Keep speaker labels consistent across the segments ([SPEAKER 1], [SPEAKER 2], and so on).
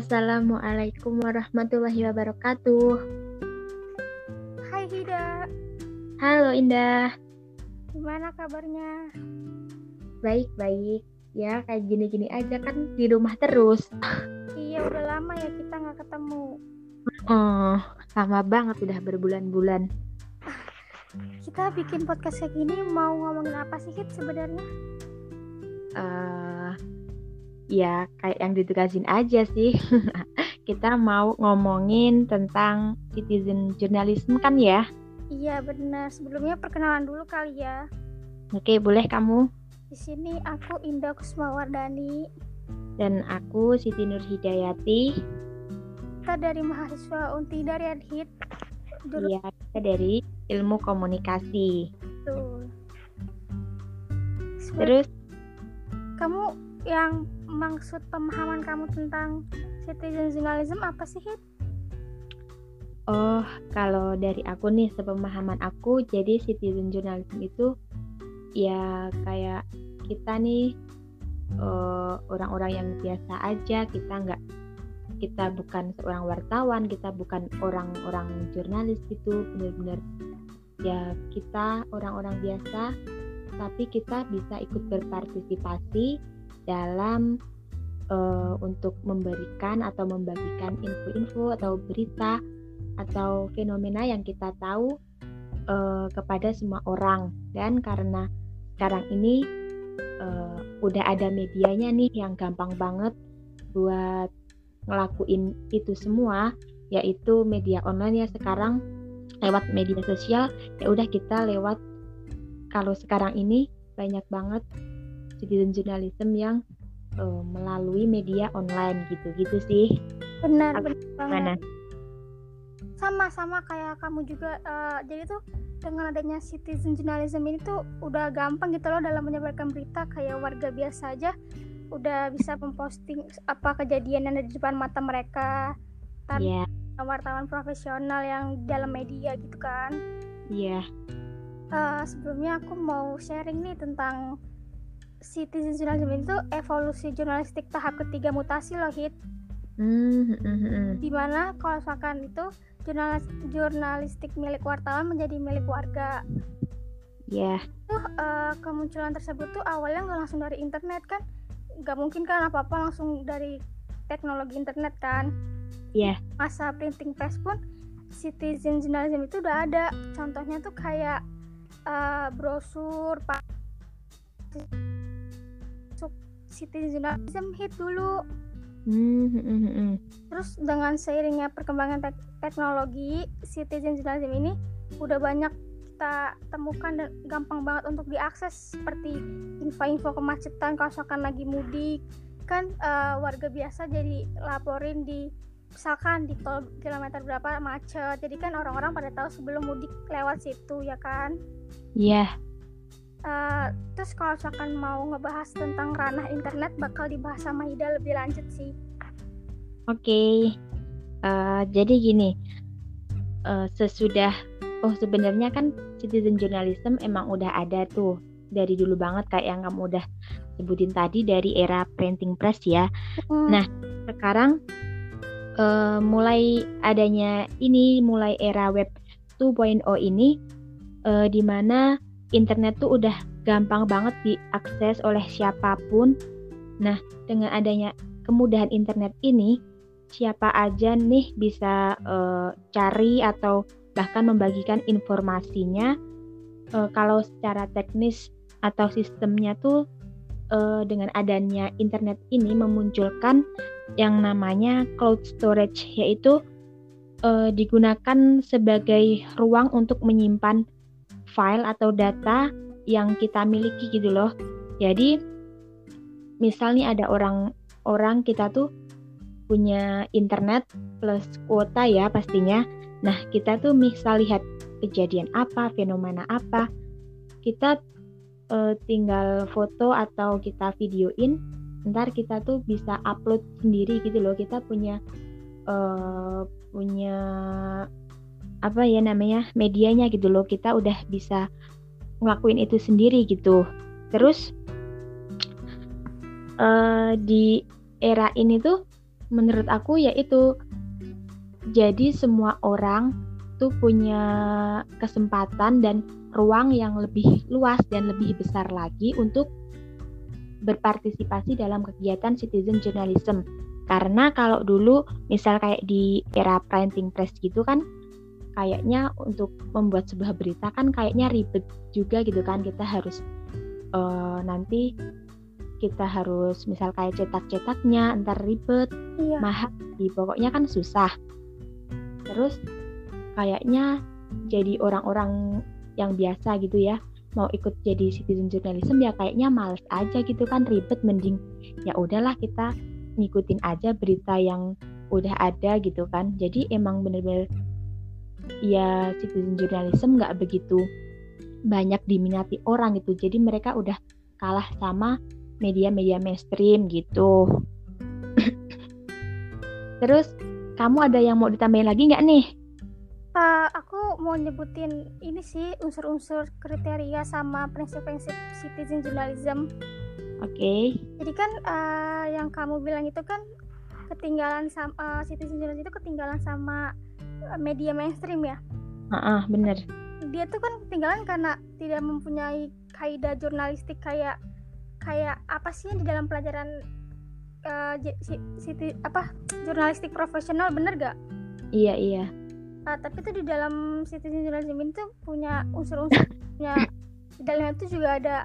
[SPEAKER 1] Assalamualaikum warahmatullahi wabarakatuh.
[SPEAKER 2] Hai Hida,
[SPEAKER 1] Halo Indah,
[SPEAKER 2] gimana kabarnya?
[SPEAKER 1] baik-baik. Ya kayak gini-gini aja kan di rumah terus.
[SPEAKER 2] Iya udah lama ya kita nggak ketemu.
[SPEAKER 1] Oh, lama banget udah berbulan-bulan.
[SPEAKER 2] Kita bikin podcast kayak gini mau ngomongin apa sih Hid sebenarnya?
[SPEAKER 1] eh ya kayak yang ditugasin aja sih. Kita mau ngomongin tentang citizen journalism kan ya?
[SPEAKER 2] Iya benar. Sebelumnya perkenalan dulu kali ya.
[SPEAKER 1] Oke, boleh kamu.
[SPEAKER 2] Di sini aku Indah Kusmawardani.
[SPEAKER 1] Dan aku Siti Nur Hidayati.
[SPEAKER 2] Kita dari mahasiswa Unti dari. Dulu
[SPEAKER 1] Iya, kita dari ilmu komunikasi.
[SPEAKER 2] Sebenarnya
[SPEAKER 1] Terus
[SPEAKER 2] kamu yang maksud pemahaman kamu tentang citizen journalism apa sih Hid?
[SPEAKER 1] Oh, kalau dari aku nih, sepemahaman aku, jadi citizen journalism itu ya kayak kita nih eh, orang-orang yang biasa aja, kita nggak, kita bukan seorang wartawan, kita bukan orang-orang jurnalis gitu, bener-bener ya kita orang-orang biasa, tapi kita bisa ikut berpartisipasi dalam eh, untuk memberikan atau membagikan info-info atau berita atau fenomena yang kita tahu eh, kepada semua orang. Dan karena sekarang ini eh, udah ada medianya nih yang gampang banget buat ngelakuin itu semua yaitu media online ya. Sekarang lewat media sosial ya udah kita lewat kalau sekarang ini banyak banget citizen journalism yang eh, melalui media online gitu-gitu sih.
[SPEAKER 2] Benar,
[SPEAKER 1] Apa-
[SPEAKER 2] benar banget.
[SPEAKER 1] mana
[SPEAKER 2] sama-sama kayak kamu juga eh, jadi tuh dengan adanya citizen journalism ini tuh udah gampang gitu loh dalam menyebarkan berita. Kayak warga biasa aja udah bisa memposting apa kejadian yang ada di depan mata mereka. Tanpa
[SPEAKER 1] Iya,
[SPEAKER 2] wartawan profesional yang dalam media gitu kan.
[SPEAKER 1] Iya.
[SPEAKER 2] Eh, sebelumnya aku mau sharing nih tentang citizen journalism itu evolusi jurnalistik tahap ketiga mutasi loh hit.
[SPEAKER 1] Hmm, hmm, hmm, hmm.
[SPEAKER 2] di mana kalau misalkan itu jurnalis jurnalistik milik wartawan menjadi milik warga.
[SPEAKER 1] Iya,
[SPEAKER 2] tuh eh, kemunculan tersebut tuh awalnya nggak langsung dari internet kan? Nggak mungkin kan apa apa langsung dari teknologi internet kan?
[SPEAKER 1] Iya.
[SPEAKER 2] masa printing press pun citizen journalism itu udah ada. Contohnya tuh kayak eh, brosur pak citizen journalism hit dulu.
[SPEAKER 1] Hmm, hmm, hmm.
[SPEAKER 2] Terus dengan seiringnya perkembangan tek- teknologi, citizen journalism ini udah banyak kita temukan dan gampang banget untuk diakses seperti info-info kemacetan kalau lagi mudik. Kan eh, warga biasa jadi laporin di misalkan di tol kilometer berapa macet. Jadi kan orang-orang pada tahu sebelum mudik lewat situ ya kan?
[SPEAKER 1] Iya,
[SPEAKER 2] Eh, terus kalau misalkan mau ngebahas tentang ranah internet bakal dibahas sama Hida lebih lanjut sih
[SPEAKER 1] oke. Eh, jadi gini, eh, sesudah, oh sebenarnya kan citizen journalism emang udah ada tuh dari dulu banget kayak yang kamu udah sebutin tadi dari era printing press ya.
[SPEAKER 2] Hmm,
[SPEAKER 1] Nah, Sekarang eh, mulai adanya ini, mulai era web 2.0 ini, eh, di mana internet tuh udah gampang banget diakses oleh siapa pun. Nah, dengan adanya kemudahan internet ini, siapa aja nih bisa eh, cari atau bahkan membagikan informasinya. Eh, kalau secara teknis atau sistemnya tuh eh, dengan adanya internet ini memunculkan yang namanya cloud storage, yaitu eh, digunakan sebagai ruang untuk menyimpan file atau data yang kita miliki gitu loh. Jadi misalnya ada orang-orang kita tuh punya internet plus kuota ya pastinya. Nah, kita tuh misal lihat kejadian apa, fenomena apa, kita eh, tinggal foto atau kita videoin, ntar kita tuh bisa upload sendiri gitu loh. Kita punya eh, punya apa ya namanya medianya gitu loh kita udah bisa ngelakuin itu sendiri gitu terus eh, di era ini tuh menurut aku yaitu jadi semua orang tuh punya kesempatan dan ruang yang lebih luas dan lebih besar lagi untuk berpartisipasi dalam kegiatan citizen journalism. Karena kalau dulu misal kayak di era printing press gitu kan kayaknya untuk membuat sebuah berita kan kayaknya ribet juga gitu kan. Kita harus uh, nanti kita harus misal kayak cetak-cetaknya entar ribet iya. mahal di pokoknya kan susah. Terus kayaknya jadi orang-orang yang biasa gitu ya mau ikut jadi citizen journalism ya kayaknya males aja gitu kan ribet mending ya udahlah kita ngikutin aja berita yang udah ada gitu kan. Jadi emang bener-bener ya citizen journalism nggak begitu banyak diminati orang gitu jadi mereka udah kalah sama media-media mainstream gitu. Terus kamu ada yang mau ditambahin lagi nggak nih?
[SPEAKER 2] Uh, aku mau nyebutin ini sih unsur-unsur kriteria sama prinsip-prinsip citizen journalism.
[SPEAKER 1] Oke. Okay.
[SPEAKER 2] Jadi kan uh, yang kamu bilang itu kan ketinggalan sama uh, citizen journalism itu ketinggalan sama media mainstream ya?
[SPEAKER 1] Ah, uh -uh, bener.
[SPEAKER 2] Dia tuh kan ketinggalan karena tidak mempunyai kaidah jurnalistik kayak kayak apa sih di dalam pelajaran uh, si, si, apa jurnalistik profesional bener gak?
[SPEAKER 1] Iya iya.
[SPEAKER 2] Uh, tapi itu di dalam citizen journalism itu punya unsur-unsur punya di dalamnya itu juga ada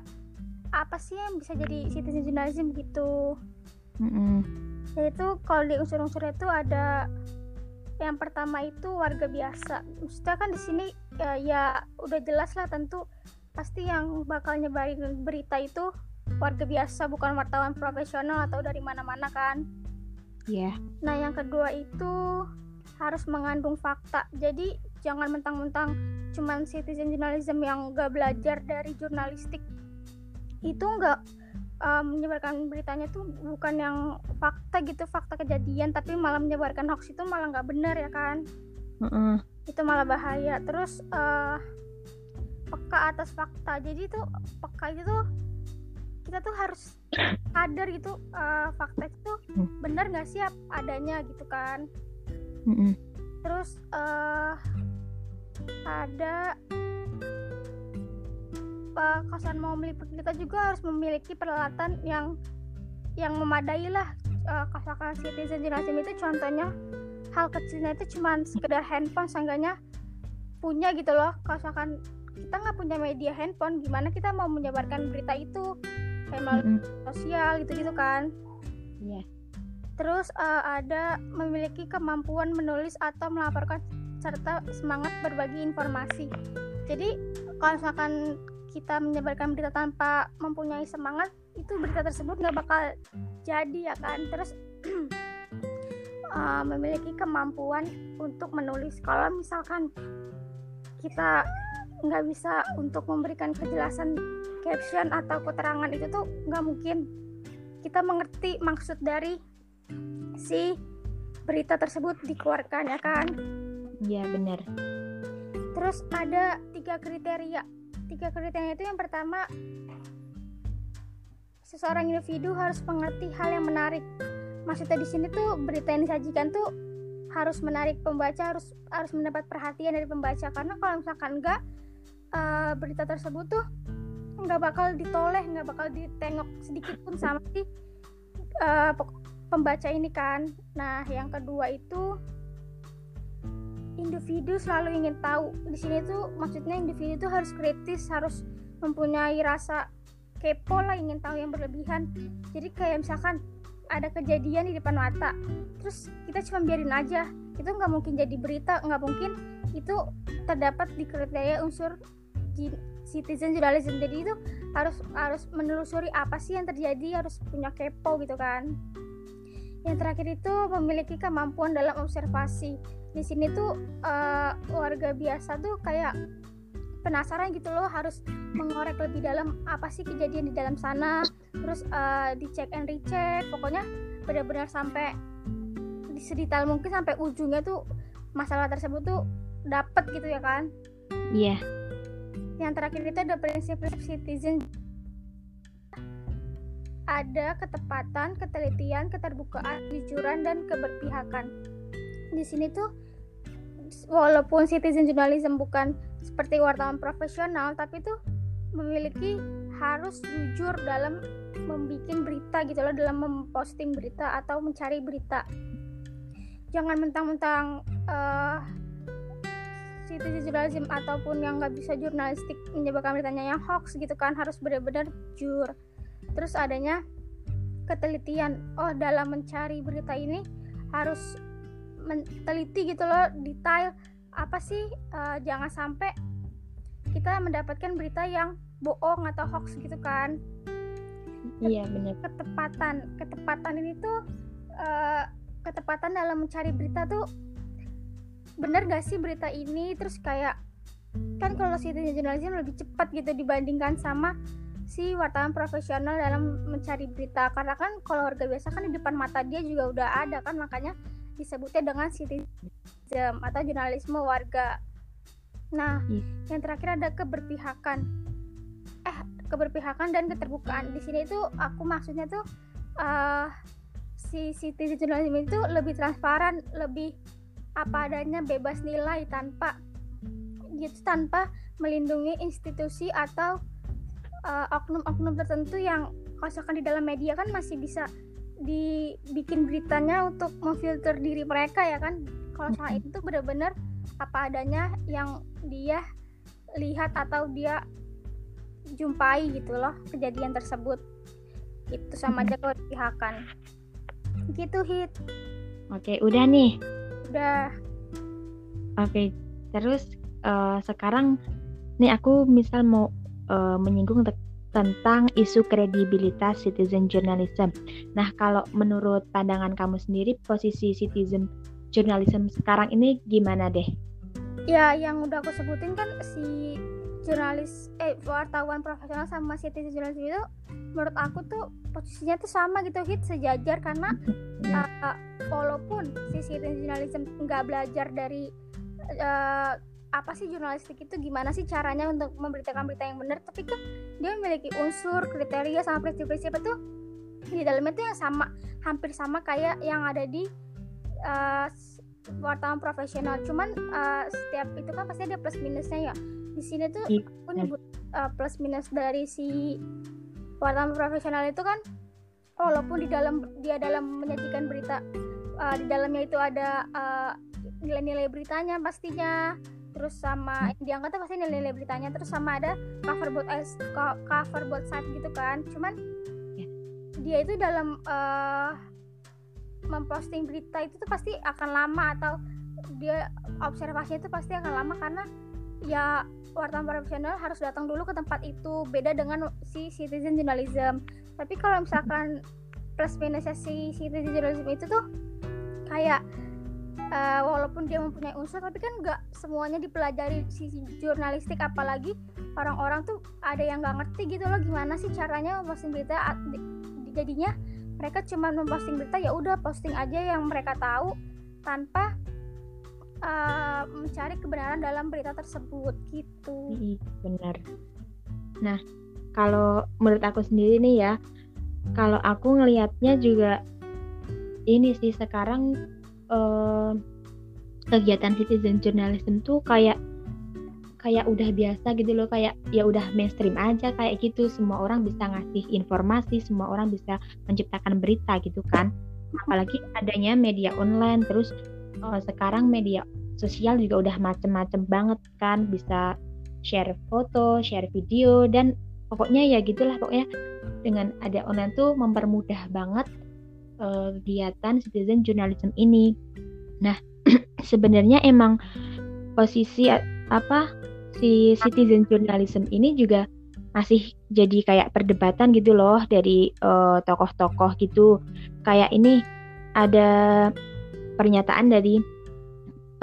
[SPEAKER 2] apa sih yang bisa jadi citizen journalism gitu.
[SPEAKER 1] Mm -hmm.
[SPEAKER 2] Yaitu kalau di unsur-unsurnya itu ada yang pertama itu warga biasa. Maksudnya kan di sini ya, ya udah jelas lah tentu pasti yang bakal nyebarin berita itu warga biasa bukan wartawan profesional atau dari mana-mana kan
[SPEAKER 1] iya yeah.
[SPEAKER 2] nah yang kedua itu harus mengandung fakta jadi jangan mentang-mentang cuman citizen journalism yang gak belajar dari jurnalistik itu nggak um, menyebarkan beritanya tuh bukan yang fakta gitu fakta kejadian tapi malah menyebarkan hoax itu malah nggak benar ya kan?
[SPEAKER 1] Uh -uh.
[SPEAKER 2] itu malah bahaya. Terus uh, peka atas fakta. Jadi tuh peka itu tuh kita tuh harus sadar gitu uh, fakta itu hmm. benar nggak siap adanya gitu kan?
[SPEAKER 1] Mm
[SPEAKER 2] terus uh, ada uh, kosan mau meliput kita juga harus memiliki peralatan yang yang memadai lah. Uh, kalau citizen journalism itu contohnya hal kecilnya itu cuma sekedar handphone seenggaknya punya gitu loh. Kalau kita nggak punya media handphone gimana kita mau menyebarkan berita itu? Kayak melalui sosial gitu-gitu kan.
[SPEAKER 1] Iya. Yeah.
[SPEAKER 2] terus uh, ada memiliki kemampuan menulis atau melaporkan serta semangat berbagi informasi. Jadi kalau misalkan kita menyebarkan berita tanpa mempunyai semangat itu berita tersebut nggak bakal jadi ya kan? Terus uh, memiliki kemampuan untuk menulis. Kalau misalkan kita nggak bisa untuk memberikan kejelasan caption atau keterangan itu tuh nggak mungkin. Kita mengerti maksud dari si berita tersebut dikeluarkan ya kan?
[SPEAKER 1] Iya benar.
[SPEAKER 2] Terus ada tiga kriteria tiga kriteria itu yang pertama seseorang individu harus mengerti hal yang menarik. Maksudnya di sini tuh berita yang disajikan tuh harus menarik pembaca harus harus mendapat perhatian dari pembaca. Karena kalau misalkan enggak uh, berita tersebut tuh nggak bakal ditoleh nggak bakal ditengok sedikit pun sama si uh, pembaca ini kan. Nah yang kedua itu individu selalu ingin tahu. Di sini tuh maksudnya individu tuh harus kritis harus mempunyai rasa kepo lah ingin tahu yang berlebihan. Jadi kayak misalkan ada kejadian di depan mata terus kita cuma biarin aja. Itu nggak mungkin jadi berita nggak mungkin itu terdapat di kriteria unsur citizen journalism. Jadi itu harus harus menelusuri apa sih yang terjadi harus punya kepo gitu kan. Yang terakhir itu memiliki kemampuan dalam observasi di sini tuh uh, warga biasa tuh kayak penasaran gitu loh harus mengorek lebih dalam apa sih kejadian di dalam sana. Terus uh, dicek and recheck pokoknya benar-benar sampai di sedetail mungkin sampai ujungnya tuh masalah tersebut tuh dapat gitu ya kan?
[SPEAKER 1] Iya. Yeah
[SPEAKER 2] yang terakhir itu ada prinsip-prinsip citizen. Ada ketepatan, ketelitian, keterbukaan, kejujuran dan keberpihakan. Di sini tuh walaupun citizen journalism bukan seperti wartawan profesional, tapi tuh memiliki harus jujur dalam membuat berita gitu loh, dalam memposting berita atau mencari berita. Jangan mentang-mentang uh, citizen journalism ataupun yang nggak bisa jurnalistik menyebabkan beritanya yang hoax gitu kan harus benar-benar jujur terus adanya ketelitian oh dalam mencari berita ini harus meneliti gitu loh detail apa sih uh, jangan sampai kita mendapatkan berita yang bohong atau hoax gitu kan.
[SPEAKER 1] Iya benar
[SPEAKER 2] ketepatan ketepatan ini tuh uh, ketepatan dalam mencari berita tuh bener gak sih berita ini? Terus kayak kan kalau citizen journalism lebih cepat gitu dibandingkan sama si wartawan profesional dalam mencari berita. Karena kan kalau warga biasa kan di depan mata dia juga udah ada kan makanya disebutnya dengan citizen atau jurnalisme warga. Nah hmm. yang terakhir ada keberpihakan. Eh keberpihakan dan keterbukaan. Di sini itu aku maksudnya tuh uh, si citizen journalism itu lebih transparan lebih apa adanya bebas nilai tanpa gitu tanpa melindungi institusi atau uh, oknum-oknum tertentu yang kalau di dalam media kan masih bisa dibikin beritanya untuk memfilter diri mereka ya kan? Kalau soal itu benar-benar apa adanya yang dia lihat atau dia jumpai gitu loh kejadian tersebut. Itu sama aja kalau dipihakan gitu hit.
[SPEAKER 1] Oke udah nih.
[SPEAKER 2] Udah.
[SPEAKER 1] Oke terus uh, sekarang nih aku misal mau uh, menyinggung tentang isu kredibilitas citizen journalism. Nah, kalau menurut pandangan kamu sendiri, posisi citizen journalism sekarang ini gimana deh?
[SPEAKER 2] Ya, yang udah aku sebutin kan si jurnalis eh wartawan profesional sama citizen journalism itu menurut aku tuh posisinya tuh sama gitu hit sejajar karena uh, walaupun si citizen journalism nggak belajar dari uh, apa sih jurnalistik itu? Gimana sih caranya untuk memberitakan berita yang benar? Tapi kan dia memiliki unsur kriteria sama prinsip-prinsip itu di dalamnya itu yang sama hampir sama kayak yang ada di uh, wartawan profesional. Cuman uh, setiap itu kan pasti ada plus minusnya ya. Di sini tuh iya. aku nyebut uh, plus minus dari si wartawan profesional itu kan walaupun di dalam dia dalam menyajikan berita uh, di dalamnya itu ada nilai-nilai uh, beritanya pastinya terus sama yang diangkat tuh pasti nilai-nilai beritanya. Terus sama ada cover board as cover board site gitu kan. Cuman yeah. dia itu dalam uh, memposting berita itu tuh pasti akan lama atau dia observasinya itu pasti akan lama karena ya wartawan profesional harus datang dulu ke tempat itu. Beda dengan si citizen journalism. Tapi kalau misalkan plus minusnya si citizen journalism itu tuh kayak uh, walaupun dia mempunyai unsur tapi kan nggak semuanya dipelajari sisi jurnalistik. Apalagi orang-orang tuh ada yang nggak ngerti gitu loh gimana sih caranya memposting berita. Jadinya mereka cuma memposting berita ya udah posting aja yang mereka tahu tanpa uh, mencari kebenaran dalam berita tersebut gitu.
[SPEAKER 1] Benar. Nah kalau menurut aku sendiri nih ya kalau aku ngelihatnya juga ini sih sekarang uh, kegiatan citizen journalism tuh kayak kayak udah biasa gitu loh kayak ya udah mainstream aja kayak gitu. Semua orang bisa ngasih informasi semua orang bisa menciptakan berita gitu kan. Apalagi adanya media online terus uh, sekarang media sosial juga udah macem-macem banget kan. Bisa share foto share video dan pokoknya ya gitulah pokoknya dengan ada online tuh mempermudah banget uh, kegiatan citizen journalism ini. Nah, sebenarnya emang posisi apa si citizen journalism ini juga masih jadi kayak perdebatan gitu loh dari tokoh tokoh-tokoh gitu. Kayak ini ada pernyataan dari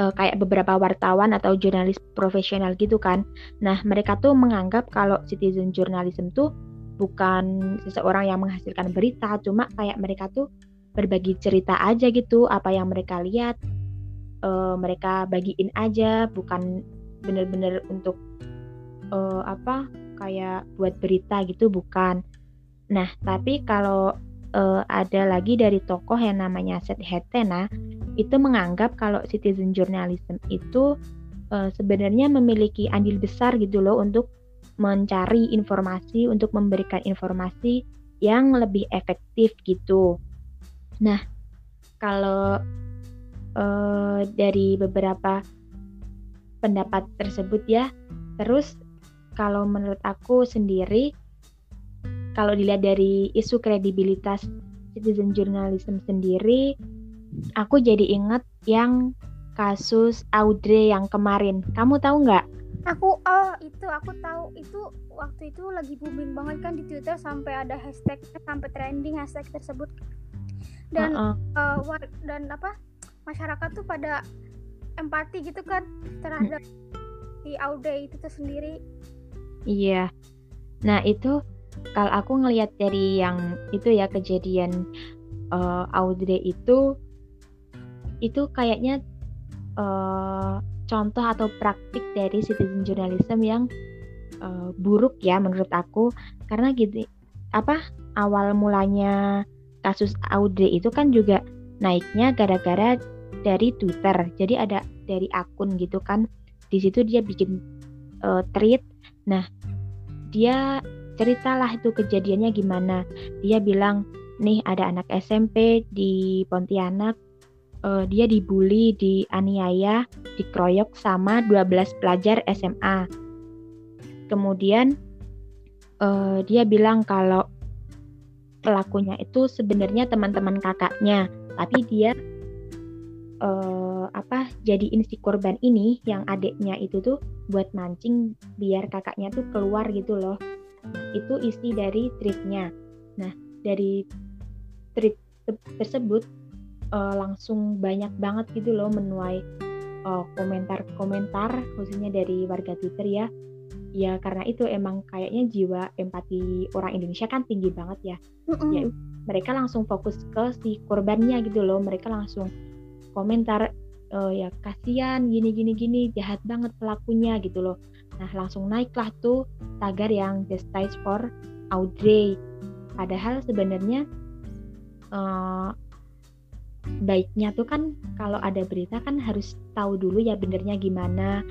[SPEAKER 1] uh, kayak beberapa wartawan atau jurnalis profesional gitu kan. Nah, mereka tuh menganggap kalau citizen journalism tuh bukan seseorang yang menghasilkan berita, cuma kayak mereka tuh berbagi cerita aja gitu, apa yang mereka lihat, uh, mereka bagiin aja, bukan bener-bener untuk uh, apa kayak buat berita gitu, bukan. Nah, tapi kalau uh, ada lagi dari tokoh yang namanya Seth Hetena itu menganggap kalau citizen journalism itu uh, sebenarnya memiliki andil besar gitu loh untuk mencari informasi, untuk memberikan informasi yang lebih efektif gitu. Nah, kalau uh, dari beberapa pendapat tersebut ya, terus kalau menurut aku sendiri kalau dilihat dari isu kredibilitas citizen journalism sendiri, aku jadi ingat yang kasus Audrey yang kemarin. Kamu tahu nggak?
[SPEAKER 2] Aku oh itu aku tahu itu waktu itu lagi booming banget kan di Twitter sampai ada hashtag sampai trending hashtag tersebut dan uh -uh. Uh, dan apa masyarakat tuh pada empati gitu kan terhadap si Audrey itu tuh sendiri.
[SPEAKER 1] Iya. Nah itu kalau aku ngelihat dari yang itu ya kejadian uh, Audrey itu itu kayaknya uh, contoh atau praktik dari citizen journalism yang uh, buruk ya menurut aku. Karena gitu apa awal mulanya kasus Audrey itu kan juga naiknya gara-gara dari Twitter. Jadi ada dari akun gitu kan. Di situ dia bikin uh, tweet nah dia ceritalah itu kejadiannya gimana. Dia bilang nih ada anak SMP di Pontianak uh, dia dibully dianiaya dikeroyok sama 12 pelajar SMA kemudian uh, dia bilang kalau pelakunya itu sebenarnya teman-teman kakaknya tapi dia uh, apa jadiin si korban ini yang adiknya itu tuh buat mancing biar kakaknya tuh keluar gitu loh itu isi dari tweetnya. Nah, dari tweet tersebut uh, langsung banyak banget gitu loh menuai eh, komentar-komentar khususnya dari warga Twitter ya. Ya karena itu emang kayaknya jiwa empati orang Indonesia kan tinggi banget ya. Ya mereka langsung fokus ke si korbannya gitu loh. Mereka langsung komentar uh, ya kasihan gini gini gini jahat banget pelakunya gitu loh Nah, langsung naiklah tuh tagar yang Justice for Audrey. Padahal sebenarnya uh, baiknya tuh kan kalau ada berita kan harus tahu dulu ya benernya gimana.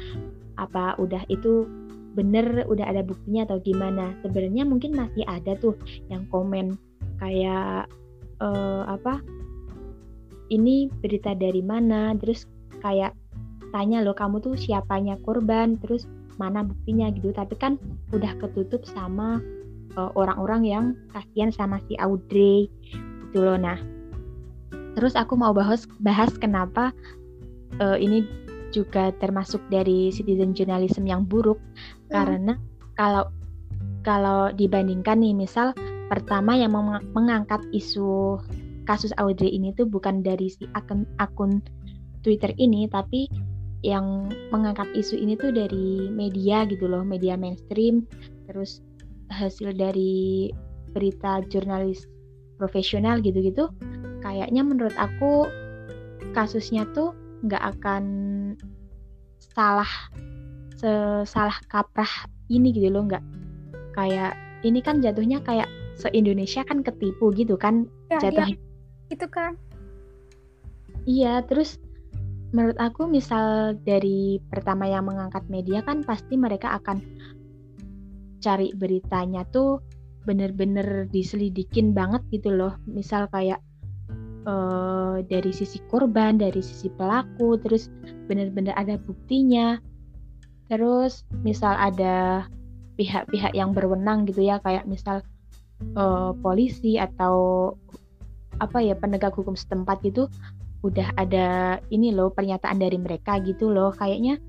[SPEAKER 1] Apa udah itu bener udah ada buktinya atau gimana. Sebenarnya mungkin masih ada tuh yang komen kayak uh, apa ini berita dari mana terus kayak tanya loh kamu tuh siapanya korban terus mana buktinya gitu tapi kan udah ketutup sama eh, orang-orang yang kasihan sama si Audrey gitu loh nah terus aku mau bahas bahas kenapa uh, ini juga termasuk dari citizen journalism yang buruk hmm. karena kalau kalau dibandingkan nih misal pertama yang meng mengangkat isu kasus Audrey ini tuh bukan dari si akun akun Twitter ini tapi yang mengangkat isu ini tuh dari media gitu loh, media mainstream, terus hasil dari berita jurnalis profesional gitu-gitu, kayaknya menurut aku kasusnya tuh nggak akan salah salah kaprah ini gitu loh, nggak kayak ini kan jatuhnya kayak se Indonesia kan ketipu gitu kan
[SPEAKER 2] ya, jatuhnya. Itu kan.
[SPEAKER 1] Iya, terus menurut aku misal dari pertama yang mengangkat media kan pasti mereka akan cari beritanya tuh bener-bener diselidikin banget gitu loh misal kayak uh, dari sisi korban dari sisi pelaku terus bener-bener ada buktinya. Terus misal ada pihak-pihak yang berwenang gitu ya kayak misal uh, polisi atau apa ya penegak hukum setempat gitu udah ada ini loh pernyataan dari mereka gitu loh. Kayaknya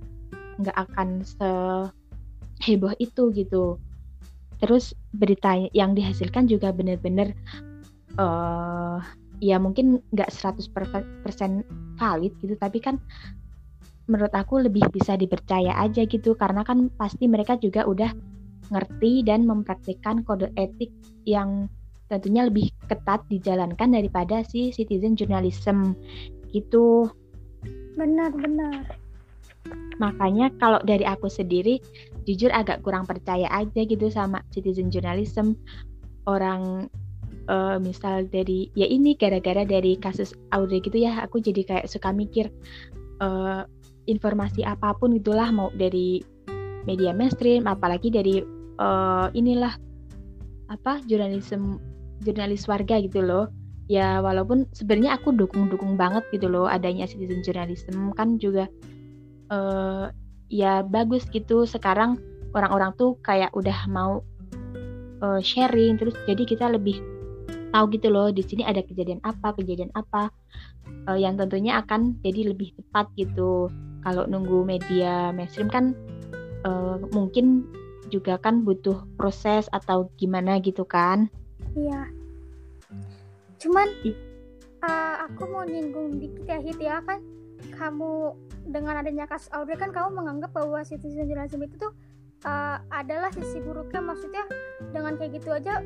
[SPEAKER 1] nggak akan seheboh itu gitu. Terus berita yang dihasilkan juga bener-bener uh, ya mungkin nggak 100% valid gitu tapi kan menurut aku lebih bisa dipercaya aja gitu karena kan pasti mereka juga udah ngerti dan mempraktikkan kode etik yang tentunya lebih ketat dijalankan daripada si citizen journalism gitu.
[SPEAKER 2] Benar, benar.
[SPEAKER 1] Makanya kalau dari aku sendiri jujur agak kurang percaya aja gitu sama citizen journalism. orang uh, misal dari ya ini gara-gara dari kasus Audrey gitu ya aku jadi kayak suka mikir uh, informasi apa pun itulah mau dari media mainstream apalagi dari uh, inilah apa jurnalisme jurnalis warga gitu loh. Ya walaupun sebenarnya aku dukung-dukung banget gitu loh adanya citizen journalism kan juga uh, ya bagus gitu. Sekarang orang-orang tuh kayak udah mau uh, sharing terus jadi kita lebih tahu gitu loh di sini ada kejadian apa kejadian apa uh, yang tentunya akan jadi lebih tepat gitu. Kalau nunggu media mainstream kan uh, mungkin juga kan butuh proses atau gimana gitu kan?
[SPEAKER 2] Iya. Cuman uh, aku mau nyinggung dikit ya Hit ya. Kan kamu dengan adanya kasus Audrey kan kamu menganggap bahwa citizen journalism itu tuh uh, adalah sisi buruknya. Maksudnya dengan kayak gitu aja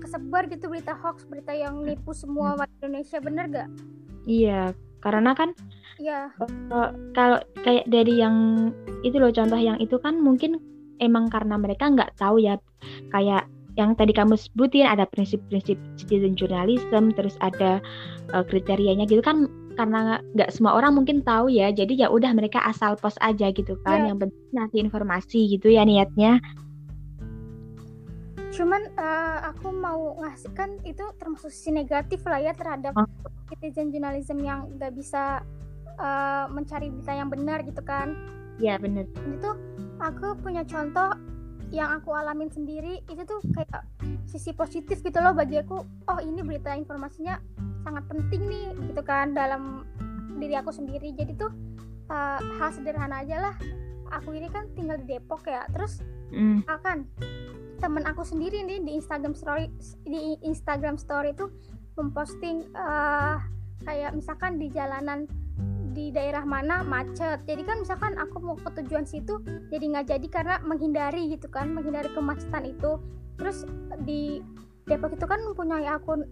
[SPEAKER 2] kesebar gitu berita hoax berita yang nipu semua warga Indonesia bener gak?
[SPEAKER 1] Iya karena kan
[SPEAKER 2] Iya.
[SPEAKER 1] Uh, kalau kayak dari yang itu loh contoh yang itu kan mungkin emang karena mereka nggak tahu ya kayak yang tadi kamu sebutin ada prinsip-prinsip citizen journalism terus ada uh, kriterianya gitu kan karena nggak semua orang mungkin tahu ya jadi ya udah mereka asal post aja gitu kan yeah. yang penting ngasih informasi gitu ya niatnya
[SPEAKER 2] cuman uh, aku mau ngasih kan itu termasuk sisi negatif lah ya terhadap oh. citizen journalism yang nggak bisa uh, mencari berita yang benar gitu kan.
[SPEAKER 1] Ya benar.
[SPEAKER 2] Itu aku punya contoh yang aku alamin sendiri itu tuh kayak sisi positif gitu loh bagi aku. Oh ini berita informasinya sangat penting nih gitu kan dalam diri aku sendiri. Jadi tuh uh, hal sederhana aja lah. Aku ini kan tinggal di Depok ya terus mm. akan temen aku sendiri nih di Instagram story di Instagram story itu memposting uh, kayak misalkan di jalanan di daerah mana macet. Jadi kan misalkan aku mau ke tujuan situ jadi nggak jadi karena menghindari gitu kan menghindari kemacetan itu. Terus di Depok itu kan mempunyai akun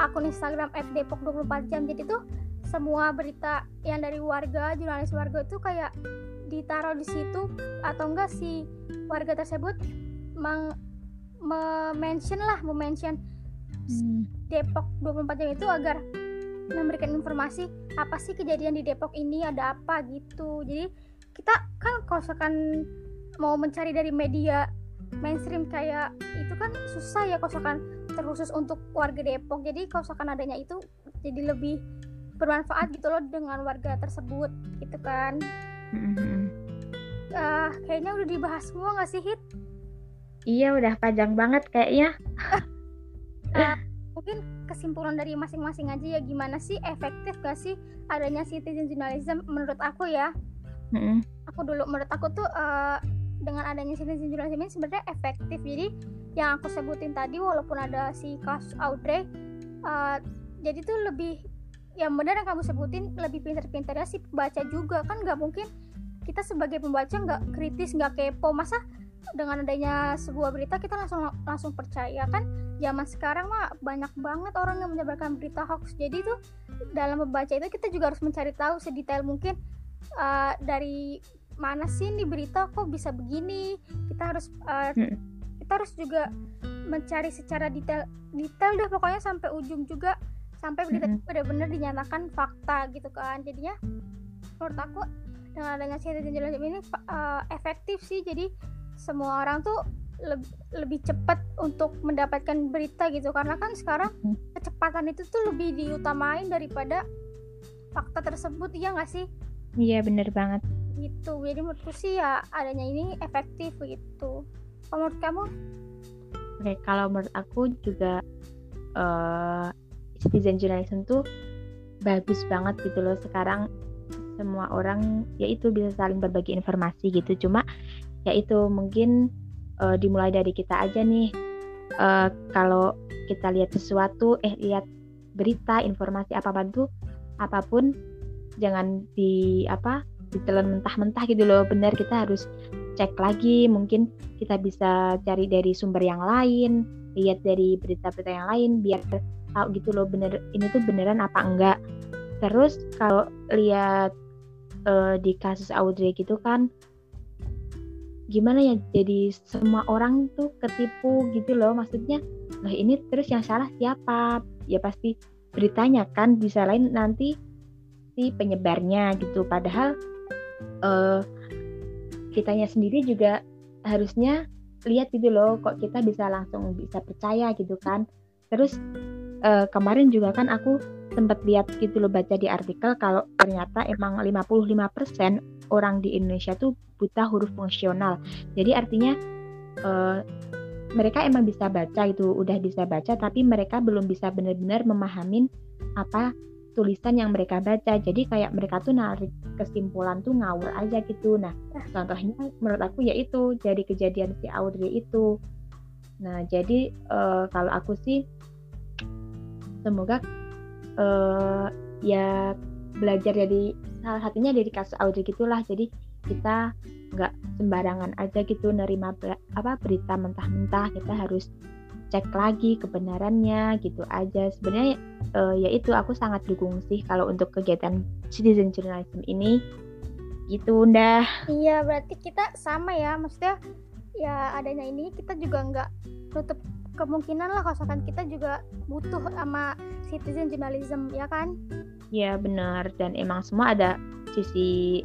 [SPEAKER 2] akun Instagram @depok 24 jam. Jadi tuh semua berita yang dari warga jurnalis warga itu kayak ditaruh di situ atau enggak si warga tersebut meng mention lah mention hmm. Depok 24 jam itu agar memberikan informasi apa sih kejadian di Depok ini ada apa gitu jadi kita kan kalau misalkan mau mencari dari media mainstream kayak itu kan susah ya kalau misalkan terkhusus untuk warga Depok jadi kalau misalkan adanya itu jadi lebih bermanfaat gitu loh dengan warga tersebut gitu kan mm-hmm. uh, kayaknya udah dibahas semua nggak sih hit
[SPEAKER 1] Iya udah panjang banget kayaknya.
[SPEAKER 2] uh, mungkin kesimpulan dari masing-masing aja ya gimana sih efektif gak sih adanya citizen journalism menurut aku ya. Mm-hmm. Aku dulu menurut aku tuh uh, dengan adanya citizen journalism ini sebenarnya efektif. Jadi yang aku sebutin tadi walaupun ada si kasus Audrey, uh, jadi tuh lebih yang benar yang kamu sebutin lebih pintar-pintar ya si pembaca juga kan nggak mungkin kita sebagai pembaca nggak kritis nggak kepo masa dengan adanya sebuah berita kita langsung langsung percaya kan? Zaman sekarang mah banyak banget orang yang menyebarkan berita hoax. Jadi tuh dalam membaca itu kita juga harus mencari tahu sedetail mungkin uh, dari mana sih ini berita kok bisa begini? Kita harus uh, kita harus juga mencari secara detail detail deh pokoknya sampai ujung juga sampai berita hmm. benar-benar dinyatakan fakta gitu kan? Jadinya menurut aku dengan adanya citizen journalism ini uh, efektif sih. Jadi semua orang tuh lebih, lebih cepat untuk mendapatkan berita gitu. Karena kan sekarang hmm. kecepatan itu tuh lebih diutamain daripada fakta tersebut iya nggak sih?
[SPEAKER 1] Iya bener banget.
[SPEAKER 2] Gitu. Jadi menurutku sih ya adanya ini efektif begitu kalau menurut kamu?
[SPEAKER 1] Oke kalau menurut aku juga uh, citizen journalism tuh bagus banget gitu loh. Sekarang semua orang yaitu bisa saling berbagi informasi gitu. Cuma yaitu mungkin uh, dimulai dari kita aja nih. Uh, kalau kita lihat sesuatu eh lihat berita informasi apa pun tuh apa pun jangan di apa ditelan mentah-mentah gitu loh. Benar kita harus cek lagi. Mungkin kita bisa cari dari sumber yang lain lihat dari berita-berita yang lain biar tahu gitu loh bener ini tuh beneran apa enggak. Terus kalau lihat uh, di kasus Audrey gitu kan gimana ya jadi semua orang tuh ketipu gitu loh. Maksudnya nah ini terus yang salah siapa? Ya pasti beritanya kan bisa lain nanti si penyebarnya gitu. Padahal uh, kitanya sendiri juga harusnya lihat gitu loh kok kita bisa langsung bisa percaya gitu kan. Terus uh, kemarin juga kan aku sempat lihat gitu loh baca di artikel kalau ternyata emang 55% orang di Indonesia tuh buta huruf fungsional. Jadi artinya uh, mereka emang bisa baca itu udah bisa baca tapi mereka belum bisa benar-benar memahamin apa tulisan yang mereka baca. Jadi kayak mereka tuh narik kesimpulan tuh ngawur aja gitu. Nah contohnya menurut aku yaitu jadi kejadian si Audrey itu. Nah jadi uh, kalau aku sih semoga uh, ya belajar dari salah satunya dari kasus Audrey gitulah. Jadi kita nggak sembarangan aja gitu nerima apa berita mentah-mentah. Kita harus cek lagi kebenarannya gitu aja. Sebenarnya uh, ya itu aku sangat dukung sih kalau untuk kegiatan citizen journalism ini. Gitu dah
[SPEAKER 2] iya berarti kita sama ya. Maksudnya ya adanya ini kita juga nggak tutup kemungkinan lah. Kalau kita juga butuh sama citizen journalism ya kan
[SPEAKER 1] Iya benar. Dan emang semua ada sisi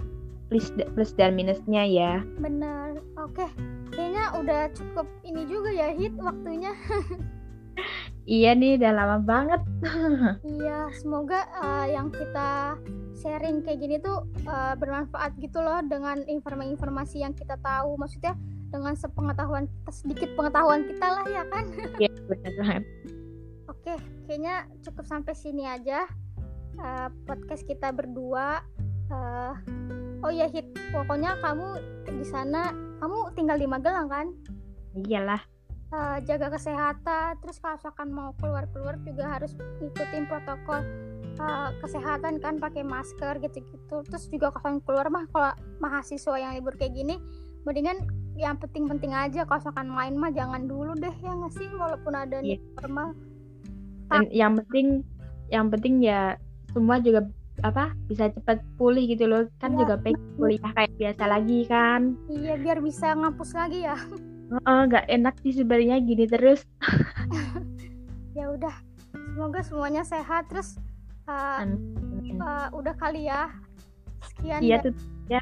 [SPEAKER 1] plus plus dan minusnya ya.
[SPEAKER 2] Benar. Oke kayaknya udah cukup ini juga ya hit waktunya.
[SPEAKER 1] Iya nih udah lama banget.
[SPEAKER 2] Iya semoga uh, yang kita sharing kayak gini tuh uh, bermanfaat gitu loh dengan informasi-informasi yang kita tahu. Maksudnya dengan sepengetahuan kita sedikit pengetahuan kita lah ya kan?
[SPEAKER 1] Iya benar. Banget
[SPEAKER 2] oke kayaknya cukup sampai sini aja uh, podcast kita berdua uh, oh ya hit pokoknya kamu di sana kamu tinggal di Magelang kan?
[SPEAKER 1] Iyalah.
[SPEAKER 2] Uh, jaga kesehatan terus kalau misalkan mau keluar keluar juga harus ngikutin protokol uh, kesehatan kan pakai masker gitu-gitu. Terus juga kalau keluar mah kalau mahasiswa yang libur kayak gini mendingan yang penting-penting aja. Kalau misalkan main mah jangan dulu deh ya nggak sih? Walaupun ada yeah. normal.
[SPEAKER 1] Dan yang penting yang penting ya semua juga apa bisa cepat pulih gitu loh. Kan ya. juga pengen kuliah kayak biasa lagi kan.
[SPEAKER 2] Iya biar bisa ngapus lagi ya.
[SPEAKER 1] Nggak uh, enak sih sebenarnya gini terus.
[SPEAKER 2] Ya udah semoga semuanya sehat. Terus uh, uh, udah kali ya. Sekian
[SPEAKER 1] iya tuh ya.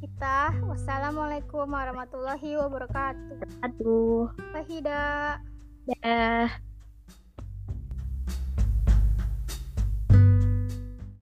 [SPEAKER 2] kita. Wassalamualaikum warahmatullahi wabarakatuh.
[SPEAKER 1] Aduh
[SPEAKER 2] Fahida
[SPEAKER 1] ya